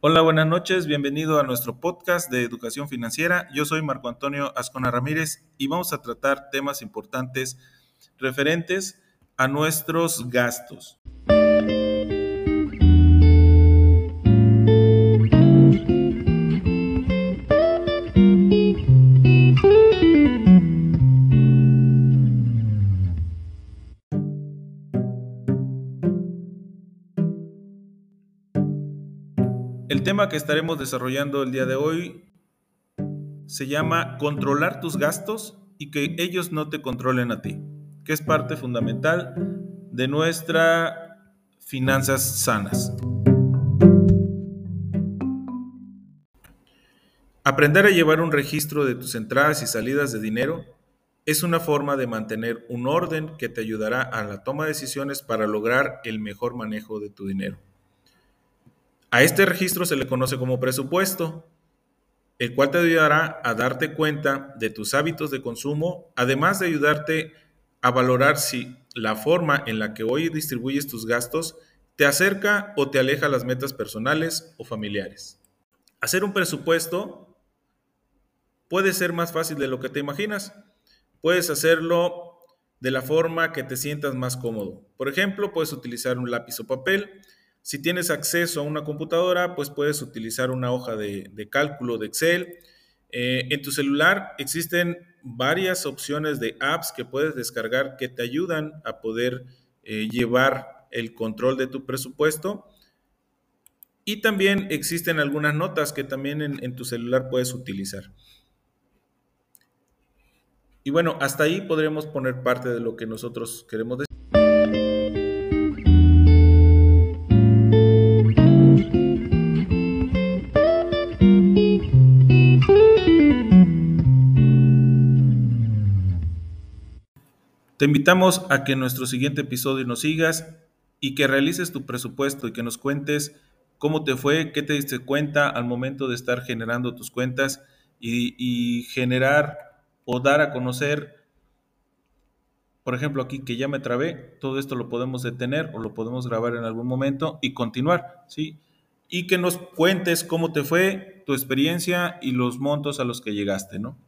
Hola, buenas noches, bienvenido a nuestro podcast de educación financiera. Yo soy Marco Antonio Ascona Ramírez y vamos a tratar temas importantes referentes a nuestros gastos. El tema que estaremos desarrollando el día de hoy se llama controlar tus gastos y que ellos no te controlen a ti, que es parte fundamental de nuestras finanzas sanas. Aprender a llevar un registro de tus entradas y salidas de dinero es una forma de mantener un orden que te ayudará a la toma de decisiones para lograr el mejor manejo de tu dinero. A este registro se le conoce como presupuesto, el cual te ayudará a darte cuenta de tus hábitos de consumo, además de ayudarte a valorar si la forma en la que hoy distribuyes tus gastos te acerca o te aleja las metas personales o familiares. Hacer un presupuesto puede ser más fácil de lo que te imaginas. Puedes hacerlo de la forma que te sientas más cómodo. Por ejemplo, puedes utilizar un lápiz o papel si tienes acceso a una computadora, pues puedes utilizar una hoja de, cálculo de Excel. Eh, en tu celular existen varias opciones de apps que puedes descargar que te ayudan a poder eh, llevar el control de tu presupuesto. Y también existen algunas notas que también en, en tu celular puedes utilizar. Y bueno, hasta ahí podremos poner parte de lo que nosotros queremos decir. Te invitamos a que en nuestro siguiente episodio nos sigas y que realices tu presupuesto y que nos cuentes cómo te fue, qué te diste cuenta al momento de estar generando tus cuentas y, generar o dar a conocer, por ejemplo aquí que ya me trabé, todo esto lo podemos detener o lo podemos grabar en algún momento y continuar, ¿sí? Y que nos cuentes cómo te fue, tu experiencia y los montos a los que llegaste, ¿no?